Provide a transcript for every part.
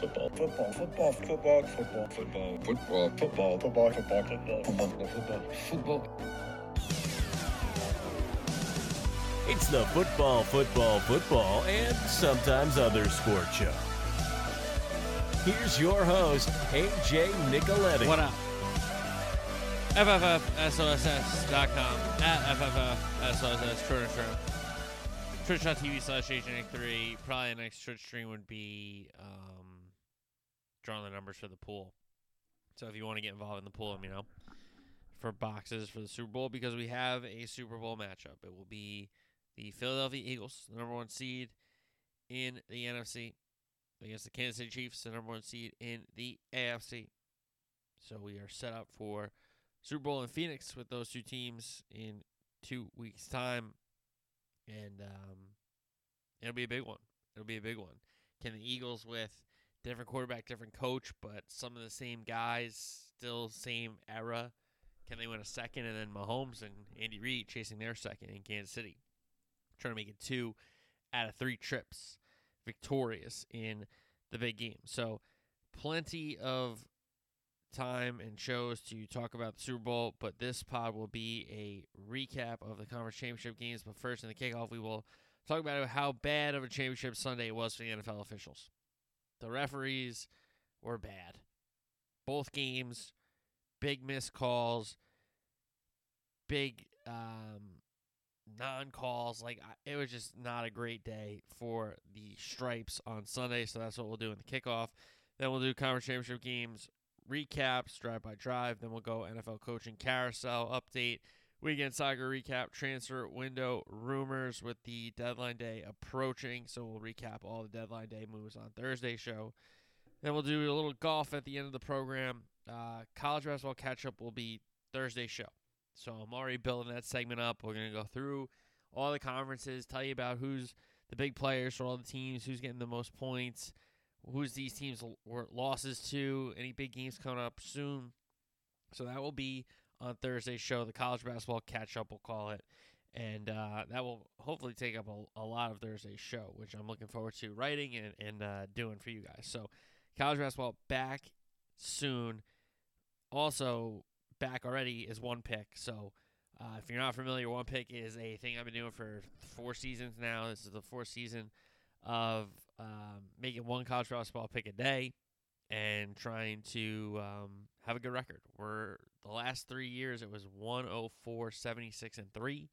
football, football, football, football, football, football, football, football, football, football, football, football, football, football. It's the football, football, football, and sometimes other sport show. Here's your host, AJ Nicoletti. What up? FFFSOSS.com at FFFSOSS Twitter stream. Twitch.tv slash agent3. Probably the next Twitch stream would be um, drawing the numbers for the pool. So if you want to get involved in the pool, let me know. For boxes for the Super Bowl, because we have a Super Bowl matchup. It will be the Philadelphia Eagles, the number one seed in the NFC, against the Kansas City Chiefs, the number one seed in the AFC. So we are set up for Super Bowl in Phoenix with those two teams in two weeks' time, and um, it'll be a big one. It'll be a big one. Can the Eagles with different quarterback, different coach, but some of the same guys, still same era? Can they win a second and then Mahomes and Andy Reid chasing their second in Kansas City, trying to make it two out of three trips victorious in the big game? So plenty of time and shows to talk about the Super Bowl, but this pod will be a recap of the conference championship games. But first, in the kickoff, we will talk about how bad of a championship Sunday it was for the NFL officials. The referees were bad. Both games, big missed calls, big um, non calls. Like, it was just not a great day for the Stripes on Sunday. So that's what we'll do in the kickoff. Then we'll do conference championship games recaps, drive by drive. Then we'll go NFL coaching carousel update, weekend soccer recap, transfer window rumors with the deadline day approaching. So we'll recap all the deadline day moves on Thursday show. Then we'll do a little golf at the end of the program. Uh, college basketball catch up will be Thursday show. So I'm already building that segment up. We're gonna go through all the conferences, tell you about who's the big players for all the teams, who's getting the most points who's these teams losses to, any big games coming up soon. So that will be on Thursday's show, the college basketball catch up, we'll call it. And uh, that will hopefully take up a, a, lot of Thursday's show, which I'm looking forward to writing and, and uh, doing for you guys. So, college basketball back soon. Also, back already is one pick. So, uh, if you're not familiar, one pick is a thing I've been doing for four seasons now. This is the fourth season of um, making one college basketball pick a day and trying to um, have a good record. We're the last three years it was 104, 76, and three.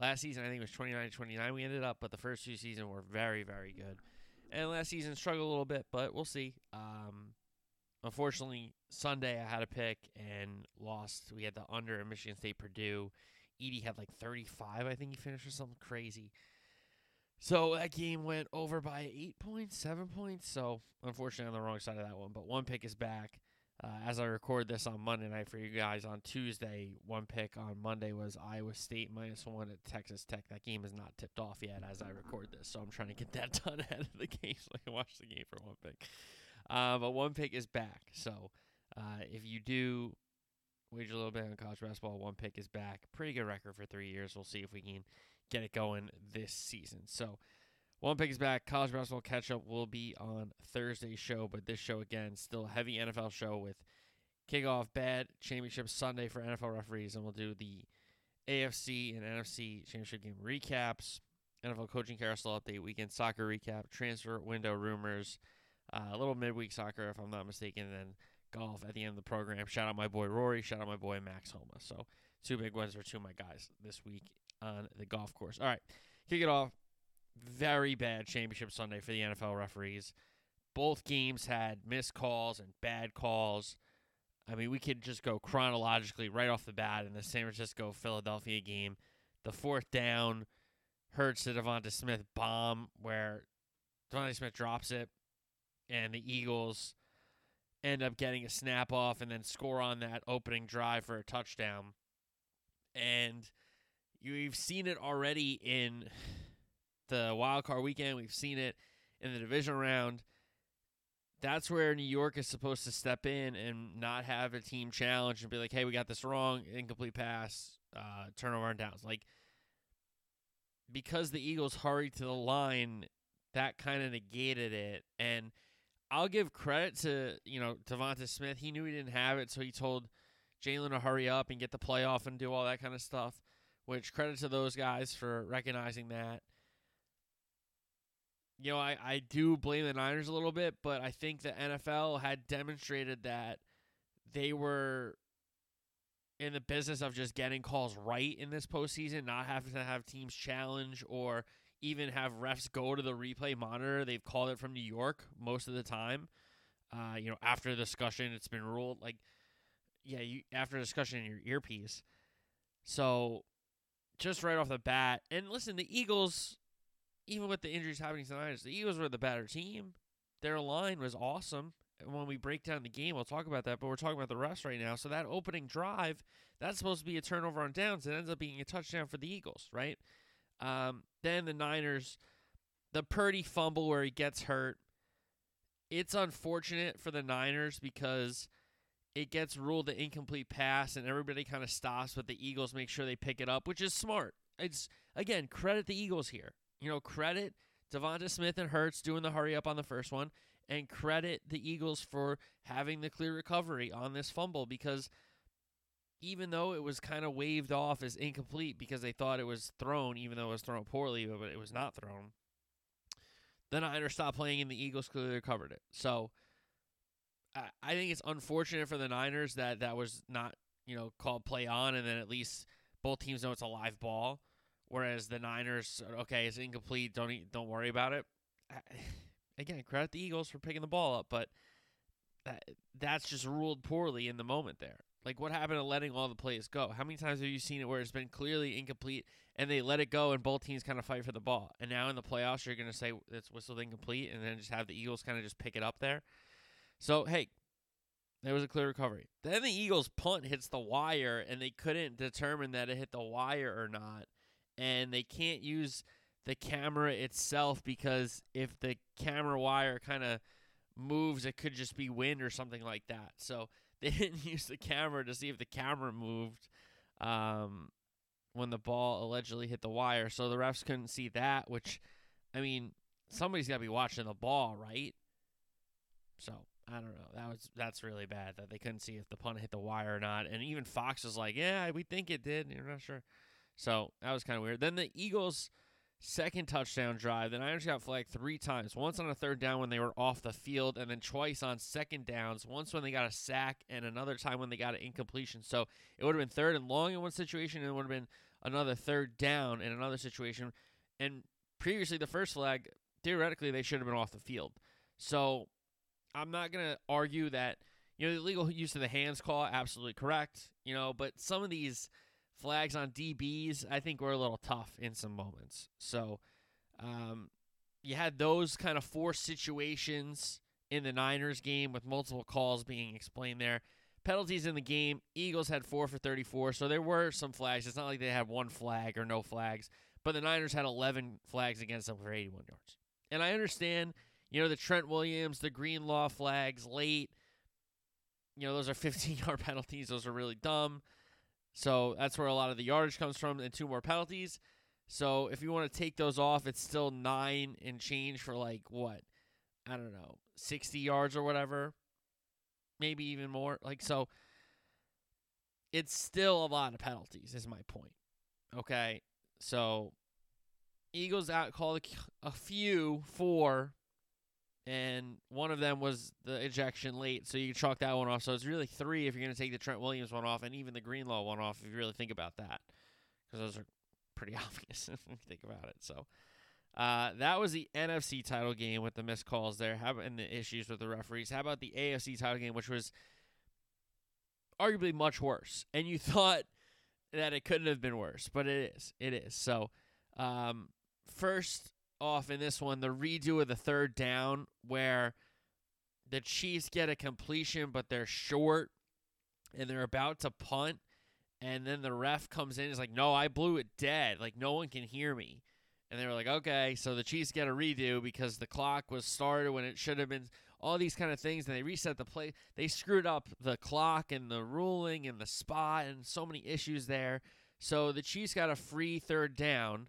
Last season I think it was 29 29 we ended up, but the first two seasons were very very good. And last season struggled a little bit, but we'll see. Um, unfortunately, Sunday I had a pick and lost. We had the under in Michigan State Purdue. Edey had like 35, I think he finished or something crazy. So that game went over by eight points, seven points. So unfortunately, on the wrong side of that one. But one pick is back. Uh, as I record this on Monday night for you guys on Tuesday, one pick on Monday was Iowa State minus one at Texas Tech. That game is not tipped off yet as I record this, so I'm trying to get that done ahead of the game so I can watch the game for one pick. Uh, but one pick is back. So uh, if you do wager a little bit on college basketball, one pick is back. Pretty good record for three years. We'll see if we can get it going this season. So, one pick is back. College basketball catch up will be on Thursday's show, but this show again still heavy NFL show with kickoff bad championship Sunday for NFL referees, and we'll do the AFC and NFC championship game recaps, NFL coaching carousel update, weekend soccer recap, transfer window rumors, uh, a little midweek soccer if I'm not mistaken, and then golf at the end of the program. Shout out my boy Rory. Shout out my boy Max Homa. So two big ones for two of my guys this week on the golf course. All right, kick it off. Very bad championship Sunday for the NFL referees. Both games had missed calls and bad calls. I mean, we could just go chronologically right off the bat in the San Francisco Philadelphia game. The fourth down hurts the Devonta Smith bomb where Devonta Smith drops it, and the Eagles end up getting a snap off and then score on that opening drive for a touchdown. And We've seen it already in the wild card weekend. We've seen it in the division round. That's where New York is supposed to step in and not have a team challenge and be like, "Hey, we got this wrong, incomplete pass, uh, turnover and downs." Like because the Eagles hurried to the line, that kind of negated it. And I'll give credit to you know Devonta Smith. He knew he didn't have it, so he told Jalen to hurry up and get the playoff and do all that kind of stuff. Which credit to those guys for recognizing that. You know, I, I do blame the Niners a little bit, but I think the NFL had demonstrated that they were in the business of just getting calls right in this postseason, not having to have teams challenge or even have refs go to the replay monitor. They've called it from New York most of the time. Uh, you know, after discussion, it's been ruled like, yeah, you after discussion in your earpiece. So, just right off the bat, and listen, the Eagles, even with the injuries happening tonight, the Eagles were the better team. Their line was awesome. And when we break down the game, we'll talk about that. But we're talking about the rest right now. So that opening drive, that's supposed to be a turnover on downs. It ends up being a touchdown for the Eagles, right? Um, then the Niners, the Purdy fumble where he gets hurt. It's unfortunate for the Niners because it gets ruled an incomplete pass and everybody kind of stops, but the Eagles make sure they pick it up, which is smart. It's again credit the Eagles here. You know, credit Devonta Smith and Hurts doing the hurry up on the first one, and credit the Eagles for having the clear recovery on this fumble because even though it was kind of waved off as incomplete because they thought it was thrown, even though it was thrown poorly, but it was not thrown. The Niners stopped playing and the Eagles clearly recovered it. So I, think it's unfortunate for the Niners that that was not, you know, called play on and then at least both teams know it's a live ball. Whereas the Niners, okay, it's incomplete. Don't don't worry about it. Again, credit the Eagles for picking the ball up, but that, that's just ruled poorly in the moment there. Like, what happened to letting all the plays go? How many times have you seen it where it's been clearly incomplete and they let it go and both teams kind of fight for the ball? And now in the playoffs, you're going to say it's whistled incomplete and then just have the Eagles kind of just pick it up there. So, hey, there was a clear recovery. Then the Eagles' punt hits the wire and they couldn't determine that it hit the wire or not. And they can't use the camera itself because if the camera wire kind of moves, it could just be wind or something like that. So, they didn't use the camera to see if the camera moved um, when the ball allegedly hit the wire. So the refs couldn't see that, which, I mean, somebody's got to be watching the ball, right? So I don't know. That was that's really bad that they couldn't see if the punt hit the wire or not. And even Fox was like, "Yeah, we think it did." You're not sure. So that was kind of weird. Then the Eagles second touchdown drive. The Niners got flagged three times. Once on a third down when they were off the field, and then twice on second downs. Once when they got a sack, and another time when they got an incompletion. So it would have been third and long in one situation, and it would have been another third down in another situation. And previously, the first flag, theoretically, they should have been off the field. So I'm not going to argue that, you know, the legal use of the hands call, absolutely correct, you know, but some of these – flags on DBs, I think were a little tough in some moments. So um, you had those kind of four situations in the Niners game with multiple calls being explained there. Penalties in the game, Eagles had four for 34, so there were some flags. It's not like they had one flag or no flags, but the Niners had 11 flags against them for 81 yards. And I understand, you know, the Trent Williams, the Greenlaw flags late, you know, those are 15 yard penalties. Those are really dumb. So that's where a lot of the yardage comes from, and two more penalties. So if you want to take those off, it's still nine and change for like what? I don't know, 60 yards or whatever. Maybe even more. Like, so it's still a lot of penalties, is my point. Okay. So Eagles out called a few, four, and one of them was the ejection late, so you chalk that one off. So it's really three if you're going to take the Trent Williams one off, and even the Greenlaw one off if you really think about that, because those are pretty obvious if you think about it. So uh, that was the NFC title game with the missed calls there, How, and the issues with the referees. How about the AFC title game, which was arguably much worse, and you thought that it couldn't have been worse, but it is. It is. So um, first off in this one the redo of the third down where the Chiefs get a completion, but they're short and they're about to punt. And then the ref comes in. He's like, no, I blew it dead. Like, no one can hear me. And they were like, okay. So the Chiefs get a redo because the clock was started when it should have been. All these kind of things. And they reset the play. They screwed up the clock and the ruling and the spot and so many issues there. So the Chiefs got a free third down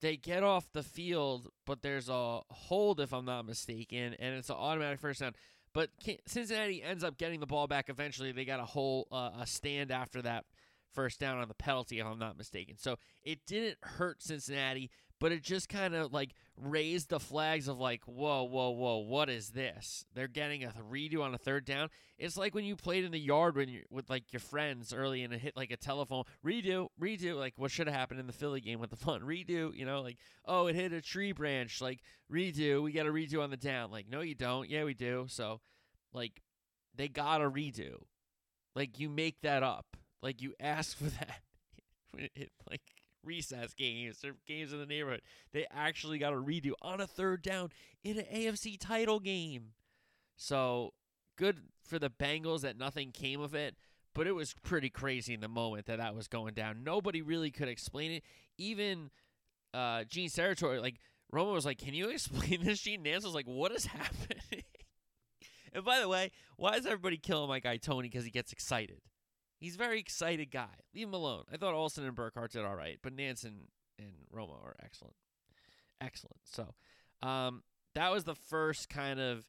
they get off the field, but there's a hold if I'm not mistaken, and it's an automatic first down. But Cincinnati ends up getting the ball back eventually. They got a whole uh, a stand after that first down on the penalty, if I'm not mistaken. So it didn't hurt Cincinnati, but it just kind of like raised the flags of like, whoa, whoa, whoa, what is this? They're getting a redo on a third down. It's like when you played in the yard when you with like your friends early and it hit like a telephone redo, redo, like what should have happened in the Philly game with the fun redo, you know, like oh it hit a tree branch, like redo, we got a redo on the down. Like no, you don't. Yeah, we do. So like they got a redo. Like you make that up. Like you ask for that. it, like recess games or games in the neighborhood. They actually got a redo on a third down in an AFC title game. So good for the Bengals that nothing came of it, but it was pretty crazy in the moment that that was going down. Nobody really could explain it. Even uh, Gene Steratore, like Romo was like, "Can you explain this?" Jim Nantz was like, "What is happening?" and by the way, why is everybody killing my guy Tony because he gets excited? He's a very excited guy. Leave him alone. I thought Olsen and Burkhardt did all right, but Nantz and, Romo are excellent. Excellent. So um, that was the first kind of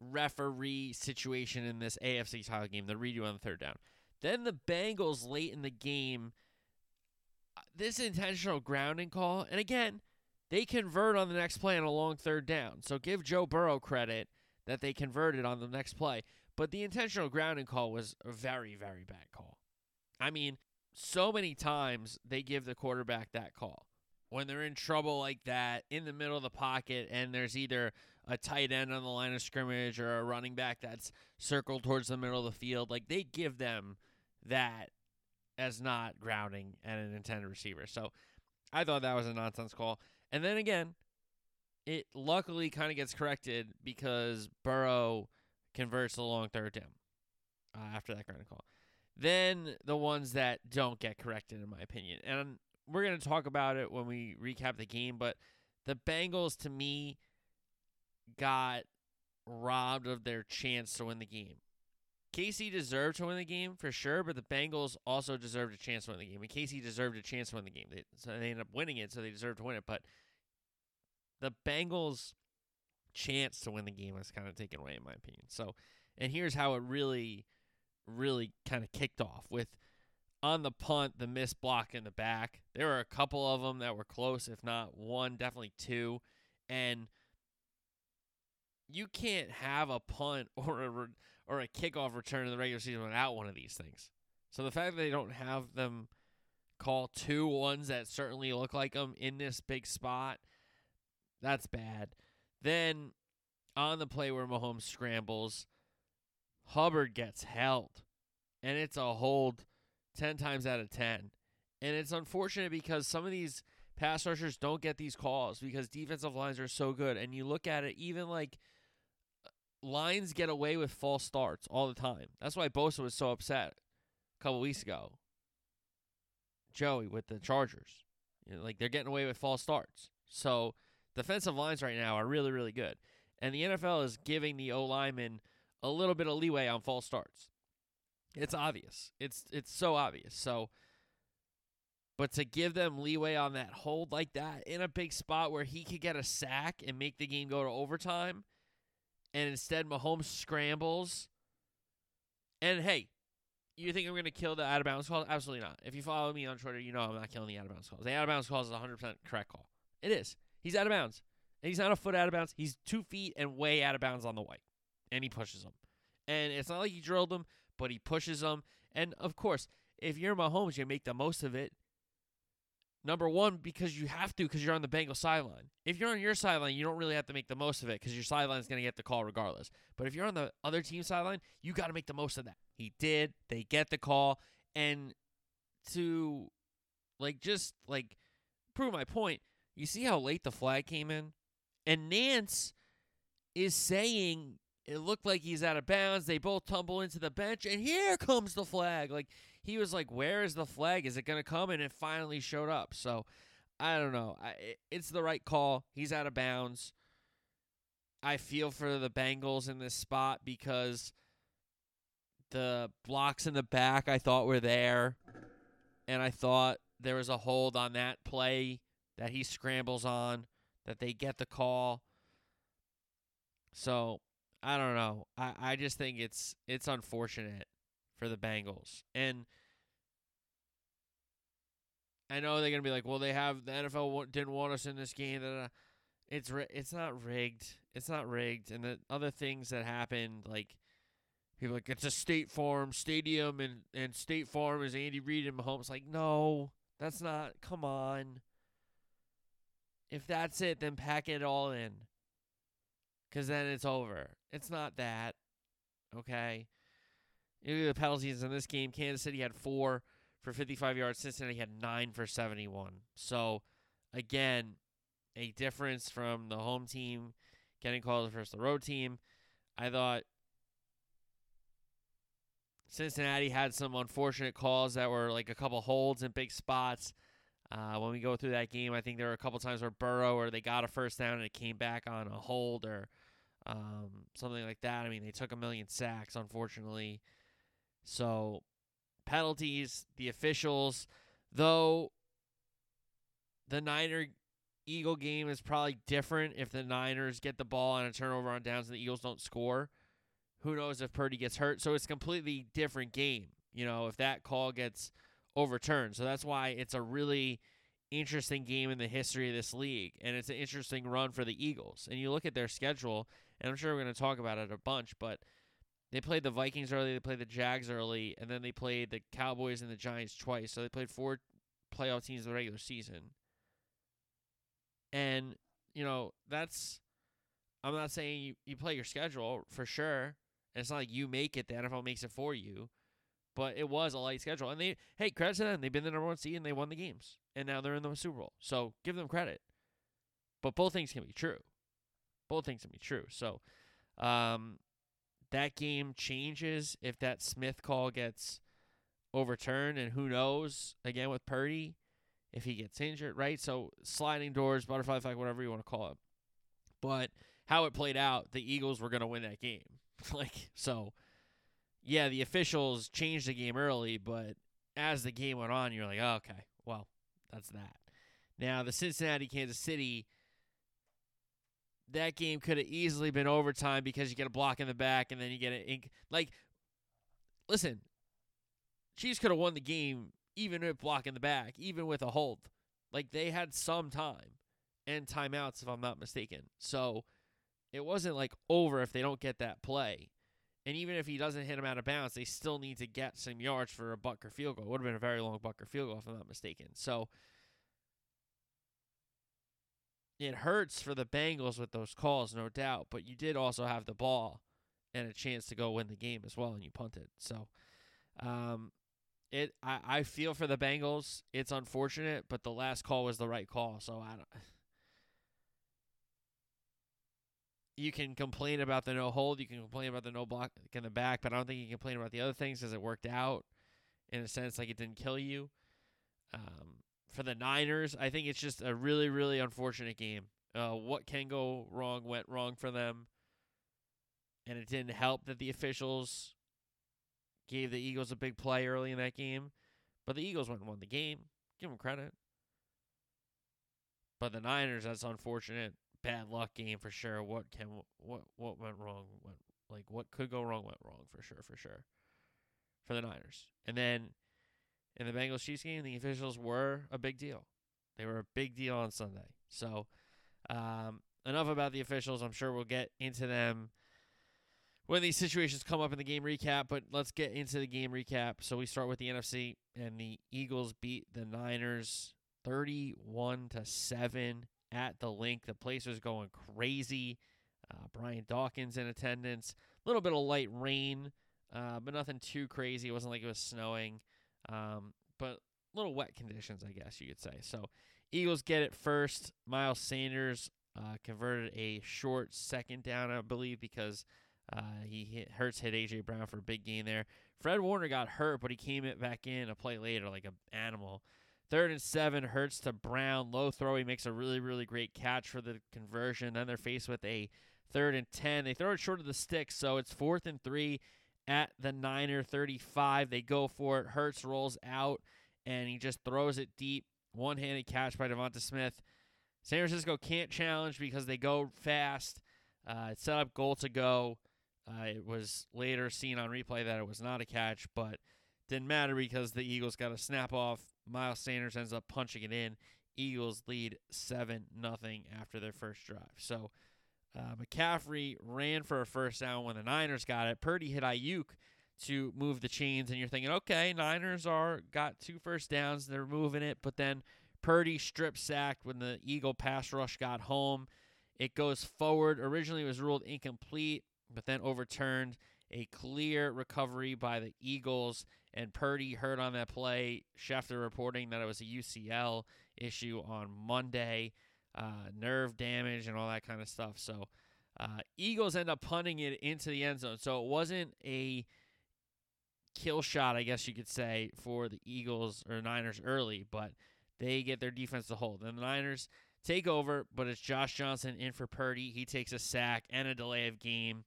referee situation in this AFC title game, the redo on the third down. Then the Bengals late in the game, uh, this intentional grounding call, and again, they convert on the next play on a long third down. So give Joe Burrow credit that they converted on the next play. But the intentional grounding call was a very, very bad call. I mean, so many times they give the quarterback that call. When they're in trouble like that in the middle of the pocket and there's either a tight end on the line of scrimmage or a running back that's circled towards the middle of the field, like they give them that as not grounding and an intended receiver. So I thought that was a nonsense call. And then again, it luckily kind of gets corrected because Burrow converts the long third down uh, after that grounding call. Then the ones that don't get corrected, in my opinion, and we're going to talk about it when we recap the game. But the Bengals, to me, got robbed of their chance to win the game. Casey deserved to win the game for sure, but the Bengals also deserved a chance to win the game. And Casey deserved a chance to win the game. They, so they ended up winning it, so they deserved to win it. But the Bengals' chance to win the game was kind of taken away, in my opinion. So, and here's how it really really kind of kicked off with on the punt, the missed block in the back. There were a couple of them that were close, if not one, definitely two. And you can't have a punt or a or a kickoff return in the regular season without one of these things. So the fact that they don't have them call two ones that certainly look like them in this big spot, that's bad. Then on the play where Mahomes scrambles, Hubbard gets held, and it's a hold 10 times out of 10. And it's unfortunate because some of these pass rushers don't get these calls because defensive lines are so good. And you look at it, even like lines get away with false starts all the time. That's why Bosa was so upset a couple weeks ago. Joey with the Chargers. You know, like they're getting away with false starts. So defensive lines right now are really, really good. And the NFL is giving the O lineman a little bit of leeway on false starts. It's obvious. It's it's so obvious. So but to give them leeway on that hold like that in a big spot where he could get a sack and make the game go to overtime, and instead Mahomes scrambles. And hey, you think I'm going to kill the out of bounds call? Absolutely not. If you follow me on Twitter, you know I'm not killing the out of bounds calls. The out of bounds call is 100% correct call. It is. He's out of bounds. He's not a foot out of bounds. He's two feet and way out of bounds on the white and he pushes him. And it's not like he drilled him, but he pushes him. And of course, if you're Mahomes, you make the most of it. Number one, because you have to, because you're on the Bengal sideline. If you're on your sideline, you don't really have to make the most of it because your sideline is going to get the call regardless. But if you're on the other team sideline, you got to make the most of that. He did. They get the call. And to, like, just, like, prove my point, you see how late the flag came in? And Nantz is saying it looked like he's out of bounds. They both tumble into the bench, and here comes the flag. Like he was like, "Where is the flag? Is it going to come?" And it finally showed up. So I don't know. I, it's the right call. He's out of bounds. I feel for the Bengals in this spot because the blocks in the back I thought were there, and I thought there was a hold on that play that he scrambles on, that they get the call. So I don't know. I, I just think it's it's unfortunate for the Bengals. And I know they're gonna be like, well, they have the NFL didn't want us in this game. It's it's not rigged. It's not rigged. And the other things that happened, like people like it's a State Farm stadium, and and State Farm is Andy Reid and Mahomes. Like, no, that's not. Come on. If that's it, then pack it all in. Cause then it's over. It's not that. Okay. you the penalties in this game. Kansas City had four for 55 yards. Cincinnati had nine for 71. So, again, a difference from the home team getting called versus the road team. I thought Cincinnati had some unfortunate calls that were like a couple holds in big spots. Uh, when we go through that game, I think there were a couple times where Burrow or they got a first down and it came back on a hold or um, something like that. I mean, they took a million sacks, unfortunately. So penalties, the officials, though the Niner Eagle game is probably different if the Niners get the ball on a turnover on downs and the Eagles don't score. Who knows if Purdy gets hurt? So it's a completely different game, you know, if that call gets overturned. So that's why it's a really interesting game in the history of this league. And it's an interesting run for the Eagles. And you look at their schedule, and I'm sure we're going to talk about it a bunch, but they played the Vikings early, they played the Jags early, and then they played the Cowboys and the Giants twice. So they played four playoff teams in the regular season. And, you know, that's I'm not saying you, you play your schedule for sure. And it's not like you make it, the NFL makes it for you. But it was a light schedule. And they hey, credit to them. They've been the number one seed and they won the games. And now they're in the Super Bowl. So give them credit. But both things can be true. Both things can be true. So um that game changes if that Smith call gets overturned, and who knows again with Purdy if he gets injured, right? So sliding doors, butterfly effect, whatever you want to call it. But how it played out, the Eagles were going to win that game. like so, yeah, the officials changed the game early, but as the game went on, you're like, oh, okay, well, that's that. Now the Cincinnati Kansas City that game could have easily been overtime because you get a block in the back and then you get an ink. Like, listen, Chiefs could have won the game even with block in the back, even with a hold. Like they had some time and timeouts, if I'm not mistaken. So it wasn't like over if they don't get that play. And even if he doesn't hit him out of bounds, they still need to get some yards for a Butker field goal. It would have been a very long Butker field goal, if I'm not mistaken. So it hurts for the Bengals with those calls, no doubt. But you did also have the ball and a chance to go win the game as well, and you punted. So, um, it I, I feel for the Bengals. It's unfortunate, but the last call was the right call. So I don't. You can complain about the no hold. You can complain about the no block in the back, but I don't think you can complain about the other things because it worked out in a sense like it didn't kill you. Um, for the Niners, I think it's just a really, really unfortunate game. Uh, what can go wrong went wrong for them. And it didn't help that the officials gave the Eagles a big play early in that game. But the Eagles went and won the game. Give them credit. But the Niners, that's unfortunate. Bad luck game for sure. What can what what went wrong? What like what could go wrong went wrong for sure, for sure. For the Niners. And then in the Bengals Chiefs game, the officials were a big deal. They were a big deal on Sunday. So, um, enough about the officials. I'm sure we'll get into them when these situations come up in the game recap, but let's get into the game recap. So, we start with the NFC, and the Eagles beat the Niners 31 to 7 at the Linc. The place was going crazy. Uh, Brian Dawkins in attendance. A little bit of light rain, uh, but nothing too crazy. It wasn't like it was snowing. Um, but little wet conditions, I guess you could say. So Eagles get it first. Miles Sanders uh, converted a short second down, I believe, because uh, he hit, Hurts hit AJ Brown for a big gain there. Fred Warner got hurt, but he came it back in a play later like an animal. Third and seven, Hurts to Brown. Low throw. He makes a really, really great catch for the conversion. Then they're faced with a third and 10. They throw it short of the stick, so it's fourth and three at the Niner 35. They go for it. Hurts rolls out and he just throws it deep one handed catch by Devonta Smith. San Francisco can't challenge because they go fast. Uh, set up goal to go. Uh, it was later seen on replay that it was not a catch, but didn't matter because the Eagles got a snap off. Miles Sanders ends up punching it in. Eagles lead seven nothing after their first drive. So uh, McCaffrey ran for a first down when the Niners got it. Purdy hit Aiyuk to move the chains, and you're thinking, okay, Niners are got two first downs, they're moving it, but then Purdy strip sacked when the Eagle pass rush got home. It goes forward. Originally, it was ruled incomplete, but then overturned. A clear recovery by the Eagles, and Purdy hurt on that play. Schefter reporting that it was a UCL issue on Monday, uh, nerve damage, and all that kind of stuff. So, uh, Eagles end up punting it into the end zone. So it wasn't a kill shot, I guess you could say, for the Eagles or Niners early, but they get their defense to hold. And the Niners take over, but it's Josh Johnson in for Purdy. He takes a sack and a delay of game.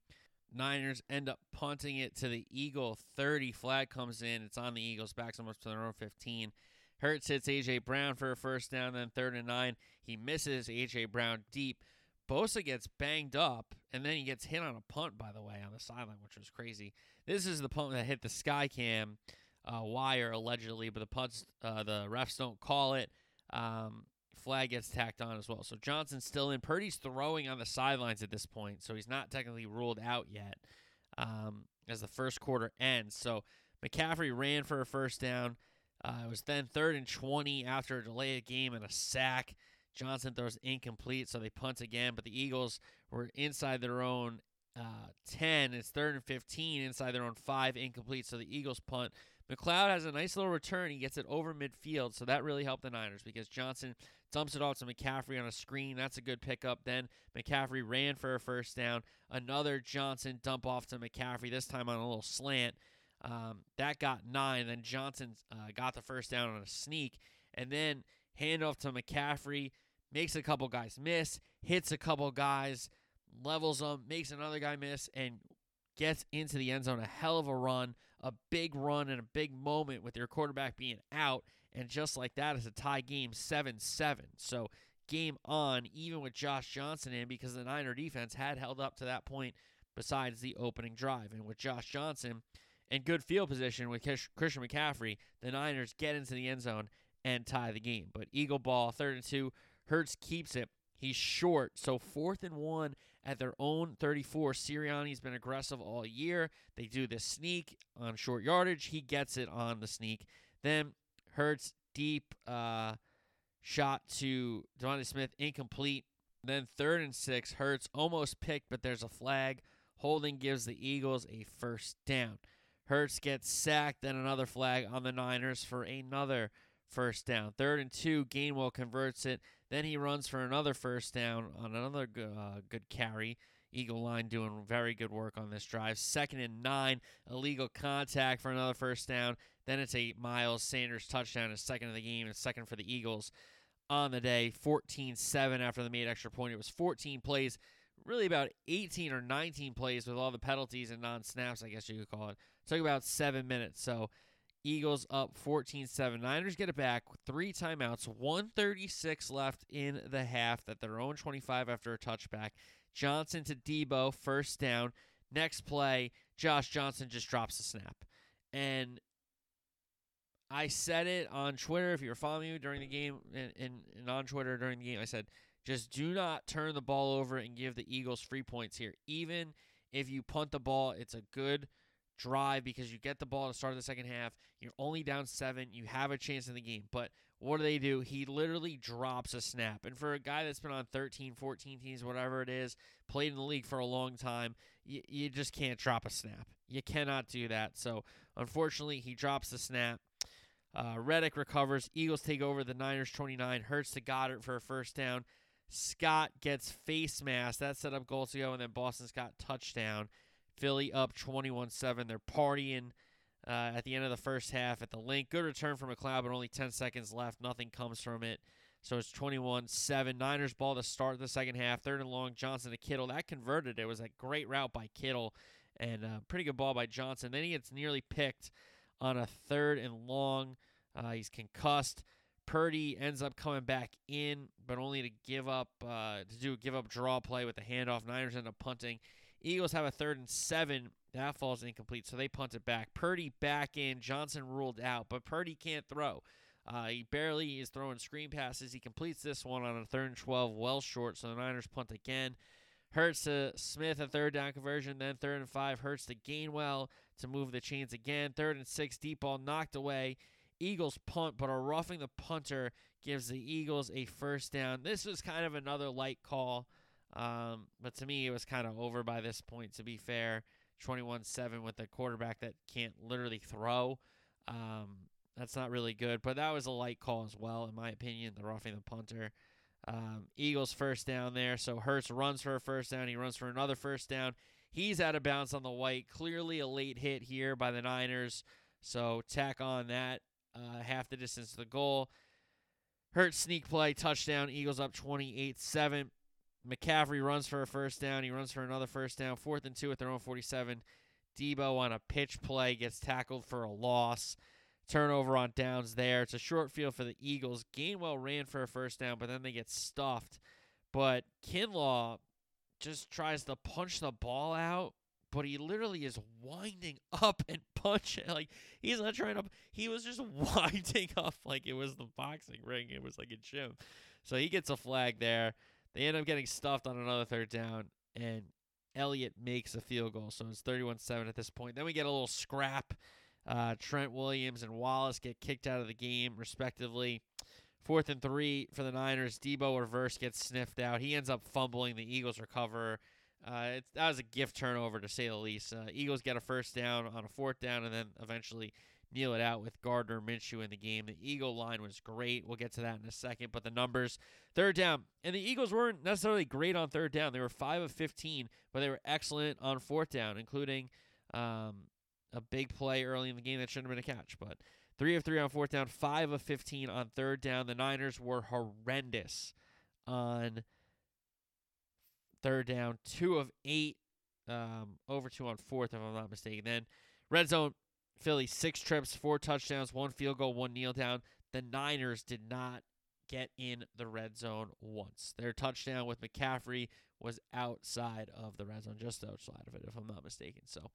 Niners end up punting it to the Eagle 30. Flag comes in. It's on the Eagles, backs them up to their own 15. Hurts hits A.J. Brown for a first down, then third and nine. He misses A.J. Brown deep. Bosa gets banged up, and then he gets hit on a punt, by the way, on the sideline, which was crazy. This is the punt that hit the Skycam uh, wire, allegedly, but the punts, uh, the refs don't call it. Um, flag gets tacked on as well. So Johnson's still in. Purdy's throwing on the sidelines at this point, so he's not technically ruled out yet um, as the first quarter ends. So McCaffrey ran for a first down. Uh, it was then third and 20 after a delayed game and a sack. Johnson throws incomplete, so they punt again, but the Eagles were inside their own uh, 10. It's third and 15 inside their own 5, incomplete, so the Eagles punt. McCloud has a nice little return. He gets it over midfield, so that really helped the Niners because Johnson dumps it off to McCaffrey on a screen. That's a good pickup. Then McCaffrey ran for a first down. Another Johnson dump off to McCaffrey, this time on a little slant. Um, that got nine. Then Johnson uh, got the first down on a sneak. And then handoff to McCaffrey makes a couple guys miss, hits a couple guys, levels them, makes another guy miss, and gets into the end zone. A hell of a run, a big run, and a big moment with your quarterback being out. And just like that, it's a tie game 7 7. So game on, even with Josh Johnson in, because the Niner defense had held up to that point besides the opening drive. And with Josh Johnson and good field position with Christian McCaffrey, the Niners get into the end zone and tie the game. But Eagle ball, third and two, Hurts keeps it. He's short, so fourth and one at their own 34. Sirianni's been aggressive all year. They do the sneak on short yardage. He gets it on the sneak. Then Hurts deep uh, shot to Devonta Smith, incomplete. Then third and six, Hurts almost picked, but there's a flag. Holding gives the Eagles a first down. Hurts gets sacked, then another flag on the Niners for another first down. Third and two, Gainwell converts it. Then he runs for another first down on another uh, good carry. Eagle line doing very good work on this drive. Second and nine, illegal contact for another first down. Then it's a Miles Sanders touchdown, a second of the game, and second for the Eagles on the day. 14 7 after the made extra point. It was 14 plays, really about 18 or 19 plays with all the penalties and non snaps, I guess you could call it. Took about seven minutes. So Eagles up 14 7. Niners get it back. Three timeouts. 136 left in the half at their own 25 after a touchback. Johnson to Deebo, first down. Next play, Josh Johnson just drops the snap. And I said it on Twitter. If you were following me during the game and, and, and on Twitter during the game, I said, just do not turn the ball over and give the Eagles free points here. Even if you punt the ball, it's a good – drive because you get the ball to start of the second half. You're only down seven. You have a chance in the game. But what do they do? He literally drops a snap. And for a guy that's been on 13, 14 teams, whatever it is, played in the league for a long time, you, you just can't drop a snap. You cannot do that. So unfortunately, he drops the snap. Uh, Reddick recovers. Eagles take over the Niners 29. Hurts to Goedert for a first down. Scott gets face mask. That set up goals to go, and then Boston Scott touchdown. Philly up 21 7. They're partying uh, at the end of the first half at the Linc. Good return from McCloud, but only 10 seconds left. Nothing comes from it. So it's 21 7. Niners ball to start the second half. Third and long, Johnson to Kittle. That converted. It was a great route by Kittle and a pretty good ball by Johnson. Then he gets nearly picked on a third and long. Uh, he's concussed. Purdy ends up coming back in, but only to give up uh, to do give up draw play with the handoff. Niners end up punting. Eagles have a third and seven. That falls incomplete, so they punt it back. Purdy back in. Johnson ruled out, but Purdy can't throw. Uh, he barely is throwing screen passes. He completes this one on a third and 12, well short, so the Niners punt again. Hurts to Smith, a third down conversion, then third and five. Hurts to Gainwell to move the chains again. Third and six, deep ball knocked away. Eagles punt, but a roughing the punter gives the Eagles a first down. This was kind of another light call, um, but to me, it was kind of over by this point, to be fair. 21 7 with a quarterback that can't literally throw. Um, that's not really good, but that was a light call as well, in my opinion, the roughing the punter. Um, Eagles first down there. So Hurts runs for a first down. He runs for another first down. He's out of bounds on the white. Clearly a late hit here by the Niners. So tack on that uh, half the distance to the goal. Hurts sneak play, touchdown. Eagles up 28 7. McCaffrey runs for a first down. He runs for another first down. Fourth and two at their own 47. Deebo on a pitch play gets tackled for a loss. Turnover on downs there. It's a short field for the Eagles. Gainwell ran for a first down, but then they get stuffed. But Kinlaw just tries to punch the ball out, but he literally is winding up and punching. Like he's not trying to. He was just winding up like it was the boxing ring. It was like a gym. So he gets a flag there. They end up getting stuffed on another third down, and Elliott makes a field goal. So it's 31 7 at this point. Then we get a little scrap. Uh, Trent Williams and Wallace get kicked out of the game, respectively. Fourth and three for the Niners. Deebo reverse gets sniffed out. He ends up fumbling. The Eagles recover. Uh, that was a gift turnover to say the least. Uh, Eagles get a first down on a fourth down and then eventually kneel it out with Gardner Minshew in the game. The Eagle line was great. We'll get to that in a second. But the numbers, third down, and the Eagles weren't necessarily great on third down. They were five of 15, but they were excellent on fourth down, including um, a big play early in the game that shouldn't have been a catch. But three of three on fourth down, five of 15 on third down. The Niners were horrendous on third down, two of eight, um, over two on fourth, if I'm not mistaken. Then red zone, Philly, six trips, four touchdowns, one field goal, one kneel down. The Niners did not get in the red zone once. Their touchdown with McCaffrey was outside of the red zone, just outside of it, if I'm not mistaken. So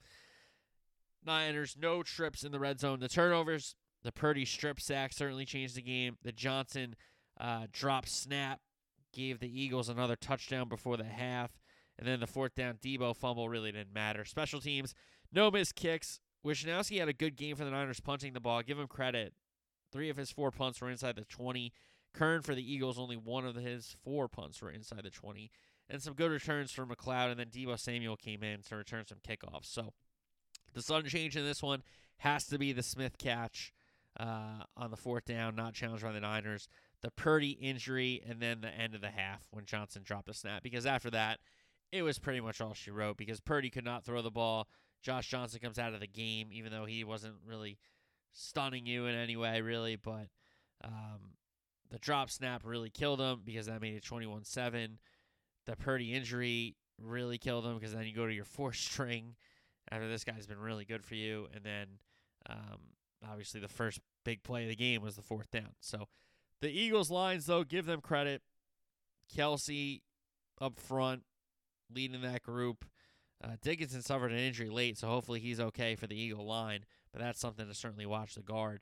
Niners, no trips in the red zone. The turnovers, the Purdy strip sack certainly changed the game. The Johnson uh, drop snap gave the Eagles another touchdown before the half. And then the fourth down Deebo fumble really didn't matter. Special teams, no missed kicks. Wishnowsky had a good game for the Niners punting the ball. Give him credit. Three of his four punts were inside the 20. Kern for the Eagles, only one of his four punts were inside the 20. And some good returns for McCloud. And then Deebo Samuel came in to return some kickoffs. So the sudden change in this one has to be the Smith catch uh, on the fourth down, not challenged by the Niners. The Purdy injury, and then the end of the half when Johnson dropped a snap. Because after that, it was pretty much all she wrote because Purdy could not throw the ball. Josh Johnson comes out of the game, even though he wasn't really stunning you in any way, really. But um, the drop snap really killed him because that made it 21 7. The Purdy injury really killed him because then you go to your fourth string after this guy's been really good for you. And then um, obviously the first big play of the game was the fourth down. So the Eagles lines, though, give them credit. Kelce up front, leading that group. Uh, Dickerson suffered an injury late, so hopefully he's okay for the Eagle line. But that's something to certainly watch the guard.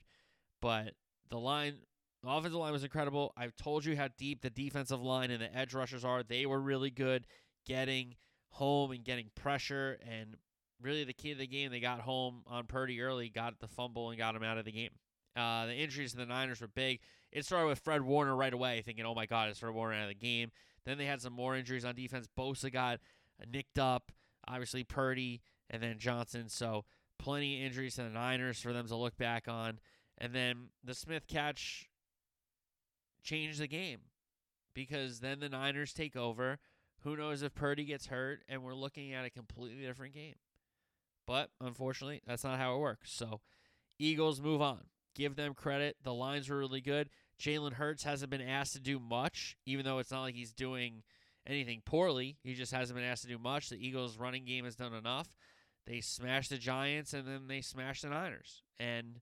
But the line, the offensive line was incredible. I've told you how deep the defensive line and the edge rushers are. They were really good getting home and getting pressure. And really, the key to the game, they got home on Purdy early, got the fumble, and got him out of the game. Uh, the injuries to the Niners were big. It started with Fred Warner right away, thinking, "Oh my God, it's Fred Warner out of the game." Then they had some more injuries on defense. Bosa got nicked up obviously Purdy and then Johnson. So plenty of injuries to the Niners for them to look back on. And then the Smith catch changed the game because then the Niners take over. Who knows if Purdy gets hurt and we're looking at a completely different game. But unfortunately, that's not how it works. So Eagles move on. Give them credit. The lines were really good. Jalen Hurts hasn't been asked to do much, even though it's not like he's doing – anything poorly. He just hasn't been asked to do much. The Eagles' running game has done enough. They smashed the Giants and then they smashed the Niners. And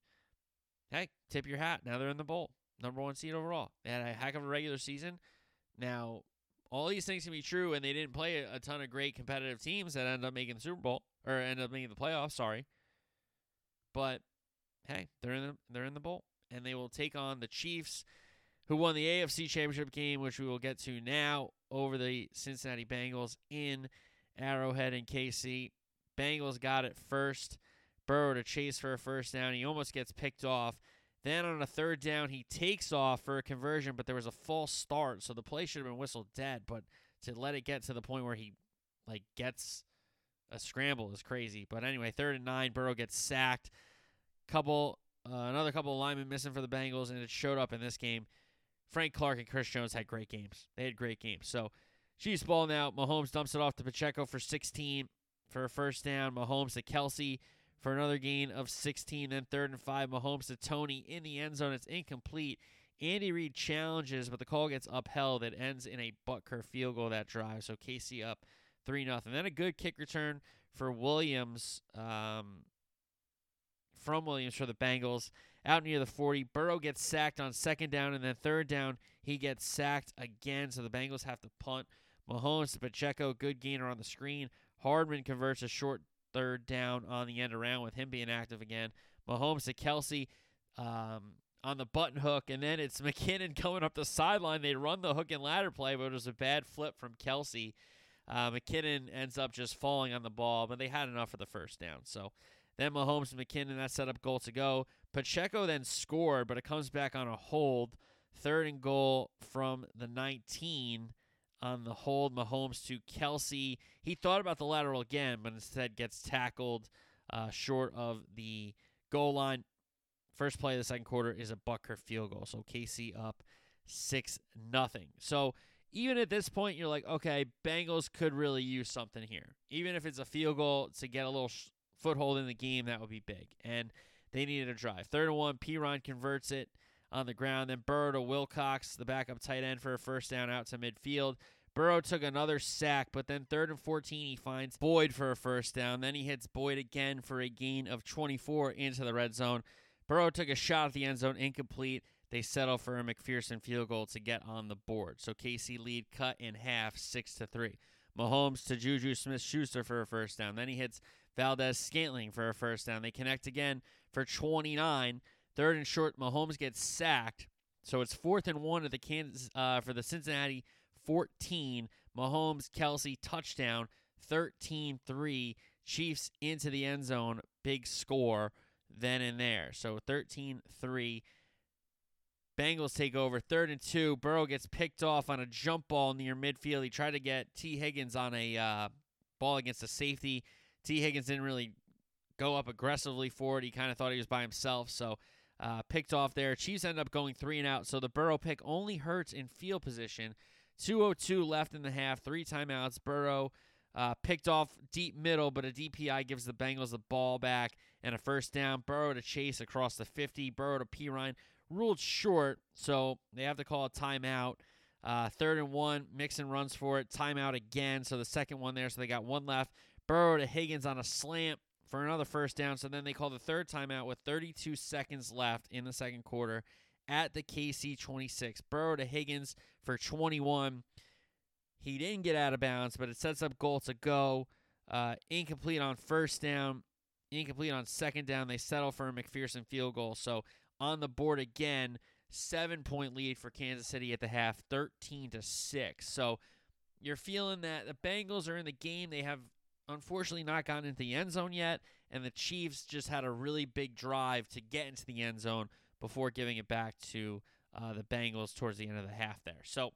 hey, tip your hat. Now they're in the bowl. number one seed overall. They had a heck of a regular season. Now, all these things can be true, and they didn't play a, ton of great competitive teams that ended up making the Super Bowl or ended up making the playoffs. Sorry, but hey, they're in the they're in the bowl, and they will take on the Chiefs, who won the AFC Championship game, which we will get to now, over the Cincinnati Bengals in Arrowhead and KC. Bengals got it first. Burrow to chase for a first down. He almost gets picked off. Then on a third down, he takes off for a conversion, but there was a false start, so the play should have been whistled dead. But to let it get to the point where he like gets a scramble is crazy. But anyway, third and nine, Burrow gets sacked. Couple, uh, another couple of linemen missing for the Bengals, and it showed up in this game. Frank Clark and Chris Jones had great games. They had great games. So Chiefs ball now. Mahomes dumps it off to Pacheco for 16 for a first down. Mahomes to Kelce for another gain of 16. Then third and five, Mahomes to Toney in the end zone. It's incomplete. Andy Reid challenges, but the call gets upheld. It ends in a Butker field goal that drive. So KC up 3 0. Then a good kick return for Williams um, from Williams for the Bengals out near the 40. Burrow gets sacked on second down, and then third down, he gets sacked again. So the Bengals have to punt. Mahomes to Pacheco, good gainer on the screen. Hardman converts a short third down on the end around with him being active again. Mahomes to Kelce um, on the button hook, and then it's McKinnon coming up the sideline. They run the hook and ladder play, but it was a bad flip from Kelce. Uh, McKinnon ends up just falling on the ball, but they had enough for the first down. So then Mahomes and McKinnon, that set up goal to go. Pacheco then scored, but it comes back on a hold. Third and goal from the 19 on the hold. Mahomes to Kelce. He thought about the lateral again, but instead gets tackled uh, short of the goal line. First play of the second quarter is a Butker field goal. So KC up 6 nothing. So even at this point, you're like, okay, Bengals could really use something here. Even if it's a field goal to get a little sh- foothold in the game, that would be big. And they needed a drive. Third and one, Perine converts it on the ground. Then Burrow to Wilcox, the backup tight end, for a first down out to midfield. Burrow took another sack, but then third and 14, he finds Boyd for a first down. Then he hits Boyd again for a gain of 24 into the red zone. Burrow took a shot at the end zone, incomplete. They settle for a McPherson field goal to get on the board. So KC lead cut in half, six to three. Mahomes to Juju Smith Schuster for a first down. Then he hits Valdes Scantling for a first down. They connect again for 29. Third and short, Mahomes gets sacked. So it's fourth and one at the Kansas uh, for the Cincinnati 14. Mahomes, Kelce touchdown, 13 3. Chiefs into the end zone. Big score then and there. So 13 3. Bengals take over. Third and two. Burrow gets picked off on a jump ball near midfield. He tried to get T. Higgins on a uh, ball against a safety. Tee Higgins didn't really go up aggressively for it. He kind of thought he was by himself. So uh, picked off there. Chiefs end up going three and out. So the Burrow pick only hurts in field position. 202 left in the half, three timeouts. Burrow uh, picked off deep middle, but a DPI gives the Bengals the ball back and a first down. Burrow to Chase across the 50. Burrow to Perine ruled short, so they have to call a timeout. Uh, third and one, Mixon runs for it. Timeout again, so the second one there, so they got one left. Burrow to Higgins on a slant for another first down. So then they call the third timeout with 32 seconds left in the second quarter at the KC 26. Burrow to Higgins for 21. He didn't get out of bounds, but it sets up goal to go. Uh, incomplete on first down, incomplete on second down. They settle for a McPherson field goal. So on the board again, seven point lead for Kansas City at the half, 13 to 6. So you're feeling that the Bengals are in the game. They have unfortunately not gotten into the end zone yet, and the Chiefs just had a really big drive to get into the end zone before giving it back to uh, the Bengals towards the end of the half there. So,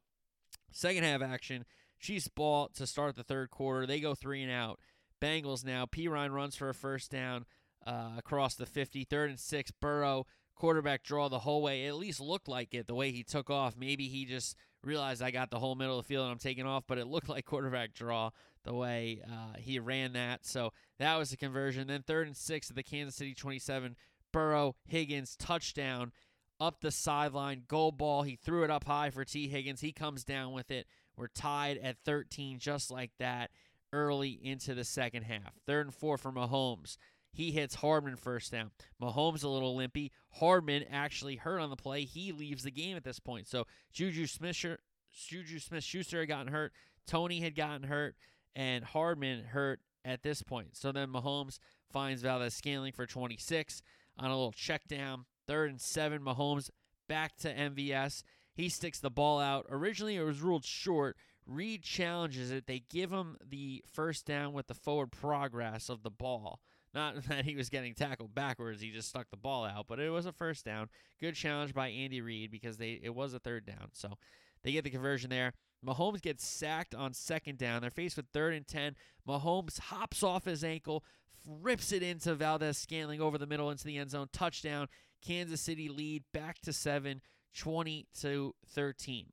second half action, Chiefs ball to start the third quarter. They go three and out. Bengals now. Perine runs for a first down uh, across the 50. Third and six. Burrow quarterback draw the whole way. It at least looked like it the way he took off. Maybe he just realized I got the whole middle of the field and I'm taking off, but it looked like quarterback draw the way uh, he ran that. So that was a conversion. Then third and six at the Kansas City 27. Burrow, Higgins, touchdown up the sideline, goal ball. He threw it up high for Tee Higgins. He comes down with it. We're tied at 13, just like that, early into the second half. Third and four for Mahomes. He hits Hardman first down. Mahomes a little limpy. Hardman actually hurt on the play. He leaves the game at this point. So Juju Smith Juju Smith Schuster had gotten hurt. Toney had gotten hurt, and Hardman hurt at this point. So then Mahomes finds Valdes-Scantling for 26 on a little check down. Third and seven. Mahomes back to MVS. He sticks the ball out. Originally, it was ruled short. Reid challenges it. They give him the first down with the forward progress of the ball. Not that he was getting tackled backwards, he just stuck the ball out, but it was a first down. Good challenge by Andy Reid because they it was a third down. So they get the conversion there. Mahomes gets sacked on second down. They're faced with third and 10. Mahomes hops off his ankle, rips it into Valdes Scantling over the middle into the end zone. Touchdown. Kansas City lead back to seven, 20 to 13.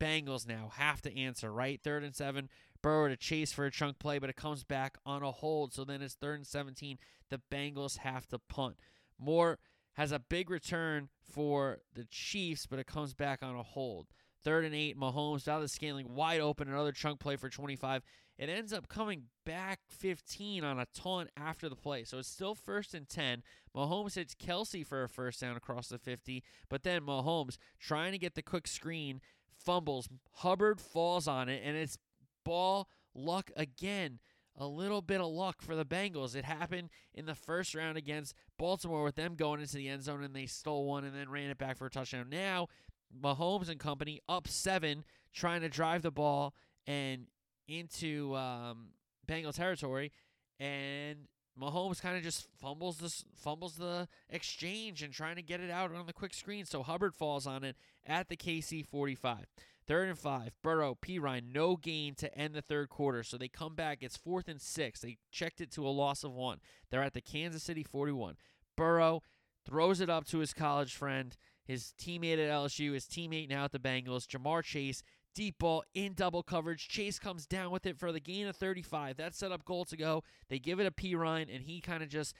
Bengals now have to answer, right? Third and seven. Burrow to chase for a chunk play, but it comes back on a hold. So then it's third and 17. The Bengals have to punt. Moore has a big return for the Chiefs, but it comes back on a hold. Third and eight, Mahomes out of Scantling wide open, another chunk play for 25. It ends up coming back 15 on a taunt after the play. So it's still first and 10. Mahomes hits Kelce for a first down across the 50, but then Mahomes trying to get the quick screen, fumbles. Hubbard falls on it, and it's ball luck again. A little bit of luck for the Bengals. It happened in the first round against Baltimore with them going into the end zone and they stole one and then ran it back for a touchdown. Now Mahomes and company up seven, trying to drive the ball and into um, Bengal territory, and Mahomes kind of just fumbles the fumbles the exchange and trying to get it out on the quick screen. So Hubbard falls on it at the KC 45. Third and five. Burrow, Perine, no gain to end the third quarter. So they come back. It's fourth and six. They checked it to a loss of one. They're at the Kansas City 41. Burrow throws it up to his college friend his teammate at LSU, his teammate now at the Bengals, Ja'Marr Chase, deep ball in double coverage. Chase comes down with it for the gain of 35. That set up goal to go. They give it a Perine, and he kind of just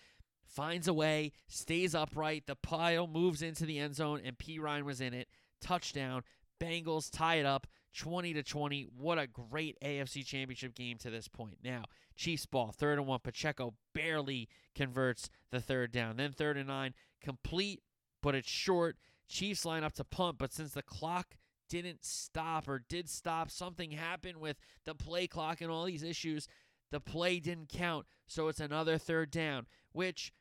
finds a way, stays upright. The pile moves into the end zone, and Perine was in it. Touchdown. Bengals tie it up 20 to 20. What a great AFC championship game to this point. Now, Chiefs ball, third and one. Pacheco barely converts the third down. Then third and nine, complete, but it's short. Chiefs line up to punt, but since the clock didn't stop or did stop, something happened with the play clock and all these issues. The play didn't count, so it's another third down, which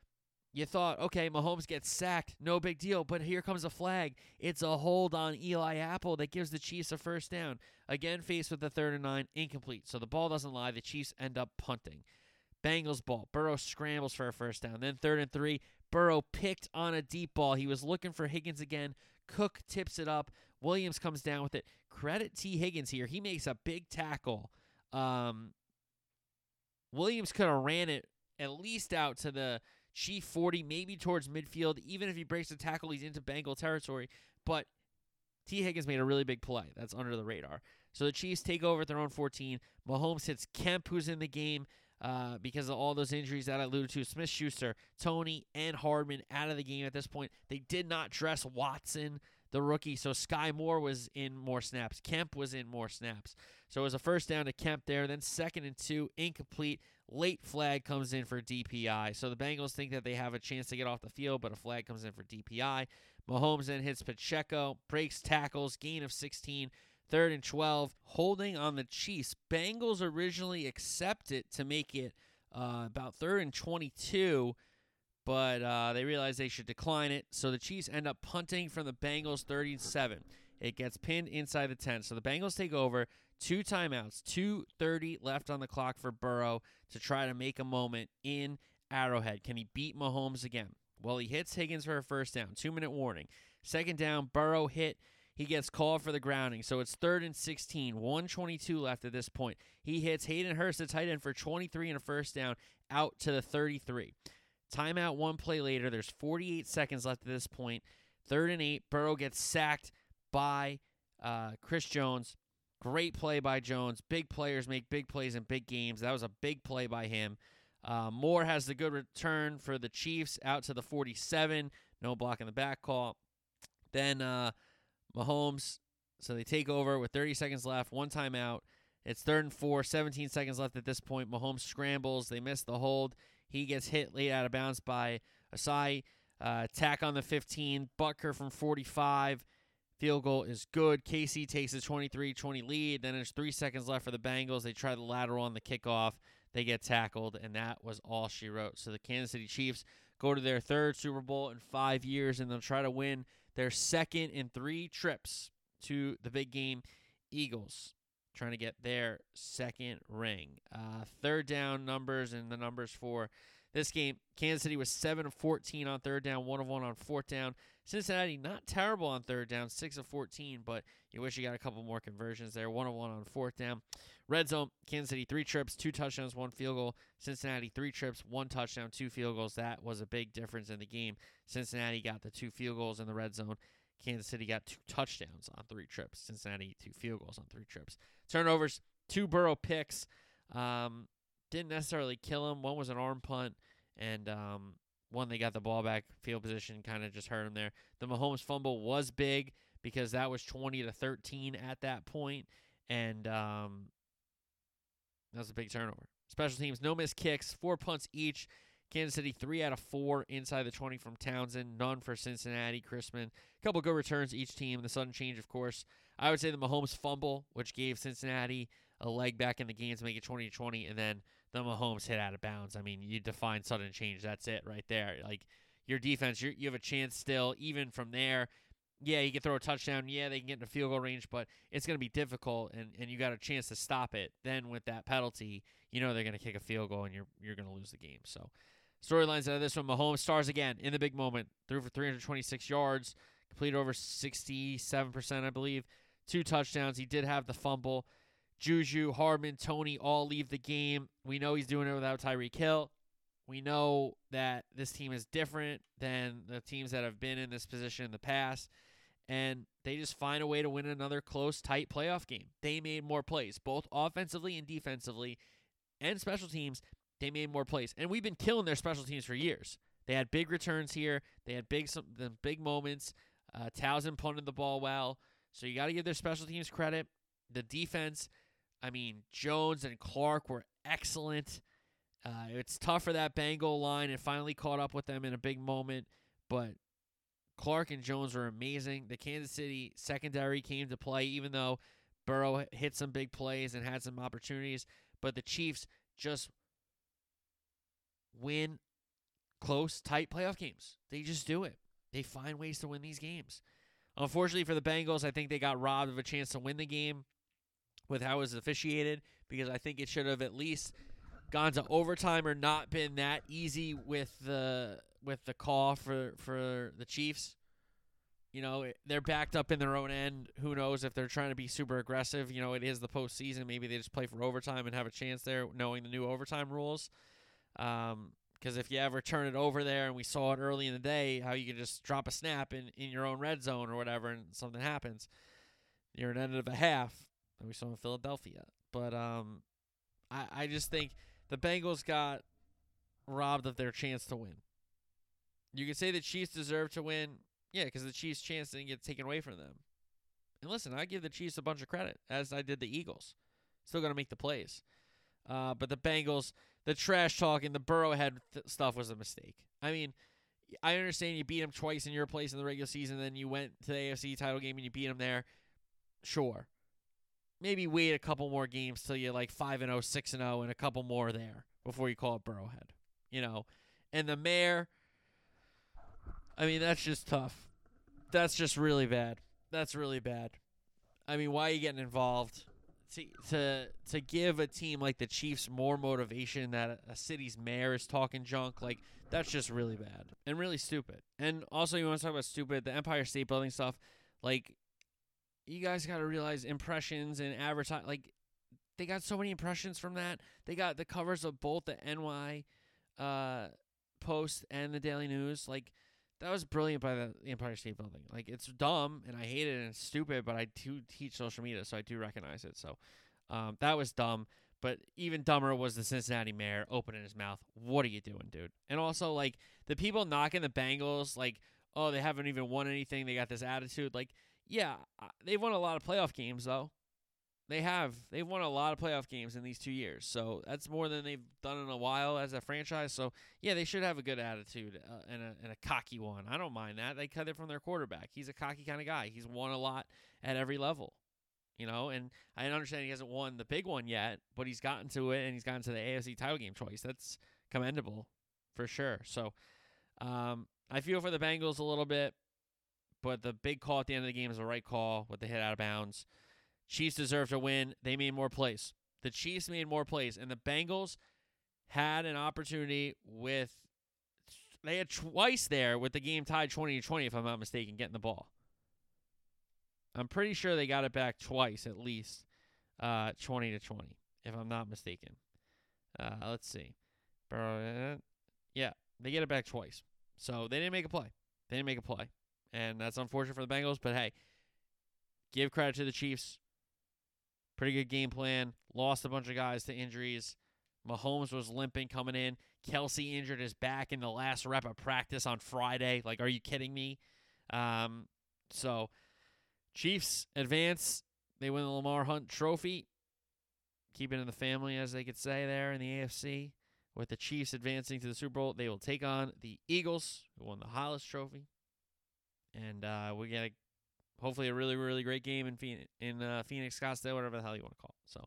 you thought, okay, Mahomes gets sacked, no big deal, but here comes a flag. It's a hold on Eli Apple that gives the Chiefs a first down. Again, faced with the third and nine, incomplete. So the ball doesn't lie. The Chiefs end up punting. Bengals ball. Burrow scrambles for a first down. Then third and three. Burrow picked on a deep ball. He was looking for Higgins again. Cook tips it up. Williams comes down with it. Credit T. Higgins here. He makes a big tackle. Um, Williams could have ran it at least out to the Chief 40, maybe towards midfield. Even if he breaks the tackle, he's into Bengal territory. But T. Higgins made a really big play. That's under the radar. So the Chiefs take over at their own 14. Mahomes hits Kemp, who's in the game uh, because of all those injuries that I alluded to. Smith Schuster, Toney, and Hardman out of the game at this point. They did not dress Watson, the rookie, so Skyy Moore was in more snaps. Kemp was in more snaps. So it was a first down to Kemp there. Then second and two, incomplete. Late flag comes in for DPI. So the Bengals think that they have a chance to get off the field, but a flag comes in for DPI. Mahomes then hits Pacheco, breaks tackles, gain of 16. Third and 12, holding on the Chiefs. Bengals originally accepted to make it uh, about third and 22, but uh, they realized they should decline it. So the Chiefs end up punting from the Bengals 37. It gets pinned inside the 10. So the Bengals take over. Two timeouts, 2.30 left on the clock for Burrow to try to make a moment in Arrowhead. Can he beat Mahomes again? Well, he hits Higgins for a first down. Two minute warning. Second down, Burrow hit he gets called for the grounding. So it's third and 16, 122 left at this point. He hits Hayden Hurst, the tight end, for 23 and a first down out to the 33. Timeout one play later. There's 48 seconds left at this point. Third and eight. Burrow gets sacked by uh, Chris Jones. Great play by Jones. Big players make big plays in big games. That was a big play by him. Uh, Moore has the good return for the Chiefs out to the 47. No block in the back call. Then uh, Mahomes, so they take over with 30 seconds left, one timeout. It's third and four, 17 seconds left at this point. Mahomes scrambles. They miss the hold. He gets hit late out of bounds by Ossai. Uh, tack on the 15. Butker from 45. Field goal is good. KC takes a 23 20 lead. Then there's three seconds left for the Bengals. They try the lateral on the kickoff. They get tackled, and that was all she wrote. So the Kansas City Chiefs go to their third Super Bowl in five years, and they'll try to win their second in three trips to the big game. Eagles trying to get their second ring. Uh, third down numbers and the numbers for this game. Kansas City was 7 of 14 on third down, 1 of 1 on fourth down. Cincinnati not terrible on third down, 6 of 14, but you wish you got a couple more conversions there. 1 of 1 on fourth down. Red zone, Kansas City, three trips, two touchdowns, one field goal. Cincinnati, three trips, one touchdown, two field goals. That was a big difference in the game. Cincinnati got the two field goals in the red zone. Kansas City got two touchdowns on three trips. Cincinnati, two field goals on three trips. Turnovers, two Burrow picks. Um, didn't necessarily kill him. One was an arm punt, and um, one they got the ball back. Field position kind of just hurt him there. The Mahomes fumble was big because that was 20 to 13 at that point, and um, that was a big turnover. Special teams, no missed kicks, four punts each. Kansas City, three out of four inside the 20 from Townsend, none for Cincinnati, Chrisman. A couple good returns each team. The sudden change, of course. I would say the Mahomes fumble, which gave Cincinnati a leg back in the game to make it 20 to 20, and then the Mahomes hit out of bounds. I mean, you define sudden change. That's it right there. Like your defense, you you have a chance still, even from there. Yeah, you can throw a touchdown. Yeah, they can get into field goal range, but it's going to be difficult, and, and you got a chance to stop it. Then with that penalty, you know they're going to kick a field goal, and you're you're going to lose the game. So storylines out of this one: Mahomes stars again in the big moment, threw for 326 yards, completed over 67 percent, I believe, two touchdowns. He did have the fumble. Juju, Hardman, Toney all leave the game. We know he's doing it without Tyreek Hill. We know that this team is different than the teams that have been in this position in the past. And they just find a way to win another close, tight playoff game. They made more plays, both offensively and defensively, and special teams. They made more plays, and we've been killing their special teams for years. They had big returns here. They had big some big moments. Uh, Townsend punted the ball well, so you got to give their special teams credit. The defense, I mean, Jones and Clark were excellent. Uh, it's tough for that Bengal line. It finally caught up with them in a big moment, but Clark and Jones were amazing. The Kansas City secondary came to play, even though Burrow hit some big plays and had some opportunities. But the Chiefs just win close, tight playoff games. They just do it. They find ways to win these games. Unfortunately for the Bengals, I think they got robbed of a chance to win the game with how it was officiated because I think it should have at least gone to overtime or not been that easy with the with the call for for the Chiefs. You know, they're backed up in their own end. Who knows if they're trying to be super aggressive? You know, it is the postseason. Maybe they just play for overtime and have a chance there, knowing the new overtime rules. Um, because if you ever turn it over there, and we saw it early in the day, how you can just drop a snap in, in your own red zone or whatever, and something happens, you're an end of a half. That we saw in Philadelphia. But um, I I just think the Bengals got robbed of their chance to win. You can say the Chiefs deserve to win, yeah, because the Chiefs' chance didn't get taken away from them. And listen, I give the Chiefs a bunch of credit, as I did the Eagles. Still going to make the plays. Uh, but the Bengals, the trash talking, the Burrowhead th- stuff was a mistake. I mean, I understand you beat them twice in your place in the regular season, then you went to the AFC title game and you beat them there. Sure. Maybe wait a couple more games till you're like 5 and 0, 6 and 0, and a couple more there before you call it Burrowhead. You know? And the mayor, I mean, that's just tough. That's just really bad. That's really bad. I mean, why are you getting involved? To, to to give a team like the Chiefs more motivation that a city's mayor is talking junk, like that's just really bad and really stupid. And also, you want to talk about stupid, the Empire State Building stuff, like you guys got to realize impressions and advertise, like they got so many impressions from that. They got the covers of both the NY uh, Post and the Daily News, like that was brilliant by the Empire State Building. Like it's dumb and I hate it and it's stupid, but I do teach social media, so I do recognize it. So um, that was dumb. But even dumber was the Cincinnati mayor opening his mouth. What are you doing, dude? And also like the people knocking the Bengals, like oh they haven't even won anything. They got this attitude. Like yeah, they've won a lot of playoff games though. they have. They've won a lot of playoff games in these two years, so that's more than they've done in a while as a franchise. So yeah, they should have a good attitude uh, and a and a cocky one. I don't mind that. They cut it from their quarterback. He's a cocky kind of guy. He's won a lot at every level, you know. And I understand he hasn't won the big one yet, but he's gotten to it and he's gotten to the AFC title game twice. That's commendable for sure. So um, I feel for the Bengals a little bit, but the big call at the end of the game is the right call with the hit out of bounds. Chiefs deserve to win. They made more plays. The Chiefs made more plays, and the Bengals had an opportunity with. They had twice there with the game tied 20 to 20, if I'm not mistaken, getting the ball. I'm pretty sure they got it back twice at least, uh, 20 to 20, if I'm not mistaken. Uh, let's see. Yeah, they get it back twice. So they didn't make a play. They didn't make a play. And that's unfortunate for the Bengals, but hey, give credit to the Chiefs. Pretty good game plan. Lost a bunch of guys to injuries. Mahomes was limping coming in. Kelce injured his back in the last rep of practice on Friday. Like, are you kidding me? Um, so, Chiefs advance. They win the Lamar Hunt Trophy. Keep it in the family, as they could say there in the AFC. With the Chiefs advancing to the Super Bowl, they will take on the Eagles, who won the Halas Trophy. And uh, we get a hopefully a really really great game in Phoenix, in uh, Phoenix Scottsdale, whatever the hell you want to call it. So,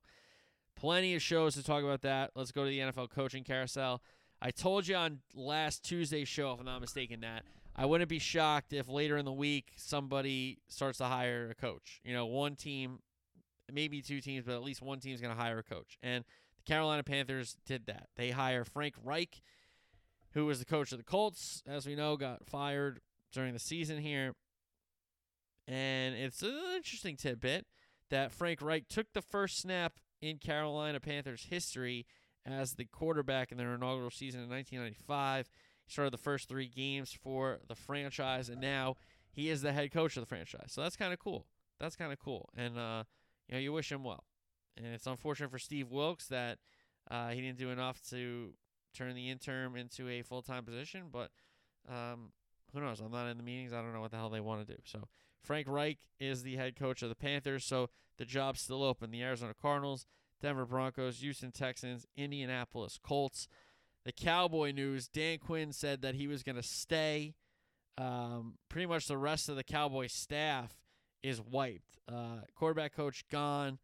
plenty of shows to talk about that. Let's go to the NFL coaching carousel. I told you on last Tuesday's show, if I'm not mistaken, that I wouldn't be shocked if later in the week somebody starts to hire a coach. You know, one team, maybe two teams, but at least one team's going to hire a coach. And the Carolina Panthers did that. They hire Frank Reich, who was the coach of the Colts, as we know, got fired during the season here. And it's an interesting tidbit that Frank Reich took the first snap in Carolina Panthers history as the quarterback in their inaugural season in 1995. He started the first three games for the franchise, and now he is the head coach of the franchise. So that's kind of cool. That's kind of cool, and uh, you know you wish him well. And it's unfortunate for Steve Wilks that uh, he didn't do enough to turn the interim into a full time position, but um, who knows? I'm not in the meetings. I don't know what the hell they want to do. So Frank Reich is the head coach of the Panthers, so the job's still open. The Arizona Cardinals, Denver Broncos, Houston Texans, Indianapolis Colts. The Cowboy news Dan Quinn said that he was going to stay. Um, pretty much the rest of the Cowboy staff is wiped. Uh, quarterback coach gone.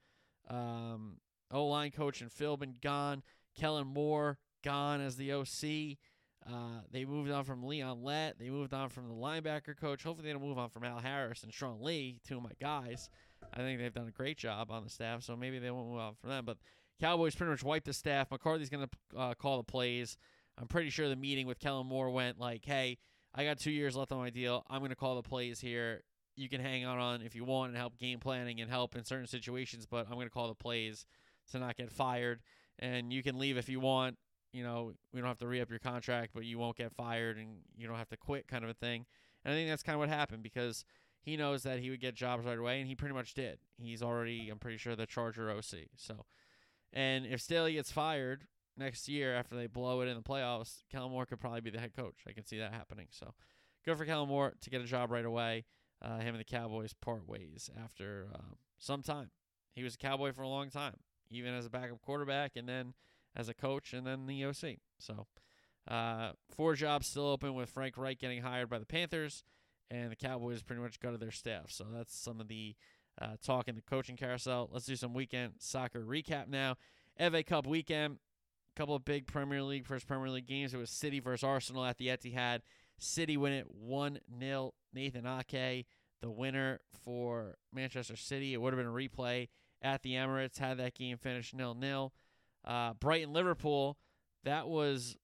Um, O line coach and Philbin gone. Kellen Moore gone as the OC. Uh, they moved on from Leon Lett. They moved on from the linebacker coach. Hopefully, they don't move on from Al Harris and Sean Lee, two of my guys. I think they've done a great job on the staff, so maybe they won't move on from them. But Cowboys pretty much wiped the staff. McCarthy's going to uh, call the plays. I'm pretty sure the meeting with Kellen Moore went like, hey, I got two years left on my deal. I'm going to call the plays here. You can hang out on if you want and help game planning and help in certain situations, but I'm going to call the plays to not get fired. And you can leave if you want you know, we don't have to re up your contract, but you won't get fired and you don't have to quit, kind of a thing. And I think that's kind of what happened because he knows that he would get jobs right away, and he pretty much did. He's already, I'm pretty sure, the Charger OC. So, and if Staley gets fired next year after they blow it in the playoffs, Kellen Moore could probably be the head coach. I can see that happening. So, good for Kellen Moore to get a job right away. Uh, him and the Cowboys part ways after uh, some time. He was a Cowboy for a long time, even as a backup quarterback, and then as a coach and then the OC. So, uh, four jobs still open with Frank Reich getting hired by the Panthers, and the Cowboys pretty much gutted their staff. So that's some of the uh, talk in the coaching carousel. Let's do some weekend soccer recap now. FA Cup weekend, a couple of big Premier League, first Premier League games. It was City versus Arsenal at the Etihad. City win it 1 0. Nathan Ake, the winner for Manchester City. It would have been a replay at the Emirates had that game finished 0 0. Uh, Brighton Liverpool, that was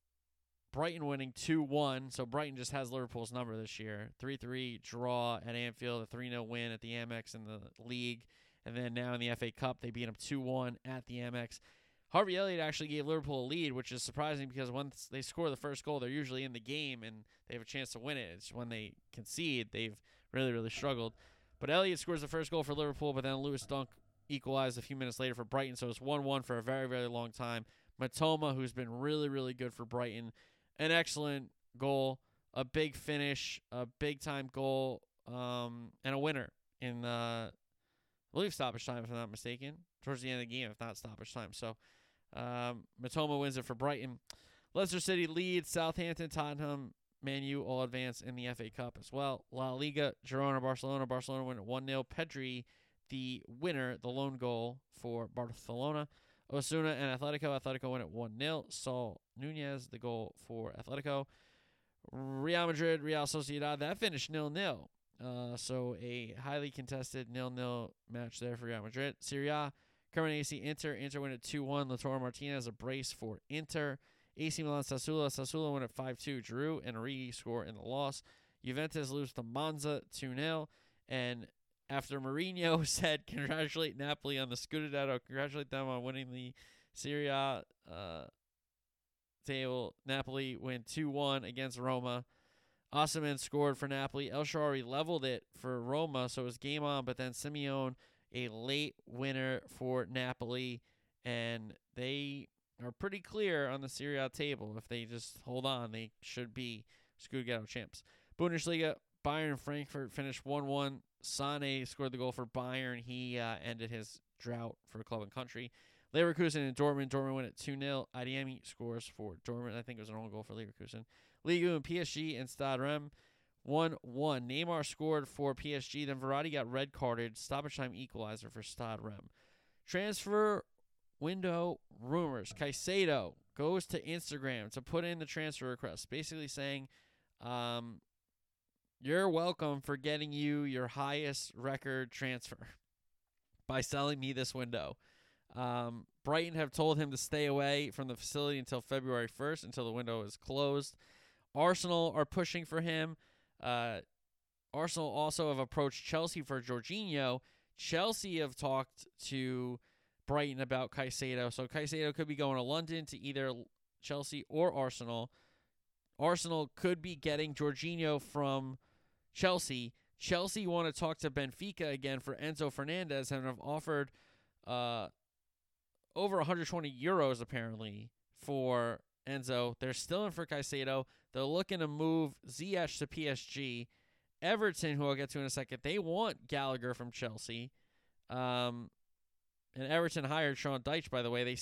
Brighton winning 2 1. So Brighton just has Liverpool's number this year. 3 3 draw at Anfield, a 3 0 win at the Amex in the league. And then now in the FA Cup, they beat them 2 1 at the Amex. Harvey Elliott actually gave Liverpool a lead, which is surprising because once they score the first goal, they're usually in the game and they have a chance to win it. It's when they concede, they've really, really struggled. But Elliott scores the first goal for Liverpool, but then Lewis Dunk equalized a few minutes later for Brighton. So it's 1 1 for a very, very long time. Mitoma, who's been really, really good for Brighton, an excellent goal, a big finish, a big time goal, um, and a winner in uh, believe stoppage time, if I'm not mistaken, towards the end of the game, if not stoppage time. So um, Mitoma wins it for Brighton. Leicester City leads Southampton, Tottenham, Man U all advance in the FA Cup as well. La Liga, Girona, Barcelona. Barcelona win 1 0. Pedri, the winner, the lone goal for Barcelona. Osasuna and Atletico. Atletico win at 1 0. Saul Nunez, the goal for Atletico. Real Madrid, Real Sociedad. That finished 0 0. Uh, so a highly contested 0 0 match there for Real Madrid. Serie A, Cremonese, Inter. Inter win at 2 1. Lautaro Martinez, a brace for Inter. AC Milan, Sassuolo. Sassuolo win at 5 2. Giroud and Origi score in the loss. Juventus lose to Monza 2 0. And after Mourinho said, congratulate Napoli on the Scudetto, congratulate them on winning the Serie A uh, table, Napoli win 2 1 against Roma. Osimhen scored for Napoli. El Shaarawy leveled it for Roma, so it was game on, but then Simeone, a late winner for Napoli, and they are pretty clear on the Serie A table. If they just hold on, they should be Scudetto champs. Bundesliga, Bayern Frankfurt finished 1 1. Sane scored the goal for Bayern. He uh, ended his drought for club and country. Leverkusen and Dortmund. Dortmund win at 2 0. Adeyemi scores for Dortmund. I think it was an own goal for Leverkusen. Ligue and PSG and Stade Reims 1 1. Neymar scored for PSG. Then Verratti got red carded. Stoppage time equalizer for Stade Reims. Transfer window rumors. Caicedo goes to Instagram to put in the transfer request, basically saying, um, you're welcome for getting you your highest record transfer by selling me this window. Um, Brighton have told him to stay away from the facility until February 1st, until the window is closed. Arsenal are pushing for him. Uh, Arsenal also have approached Chelsea for Jorginho. Chelsea have talked to Brighton about Caicedo. So Caicedo could be going to London to either Chelsea or Arsenal. Arsenal could be getting Jorginho from Chelsea. Chelsea want to talk to Benfica again for Enzo Fernandez and have offered uh, over 120 euros apparently for Enzo. They're still in for Caicedo. They're looking to move Ziyech to PSG. Everton, who I'll get to in a second, they want Gallagher from Chelsea. Um, and Everton hired Sean Dyche, by the way. They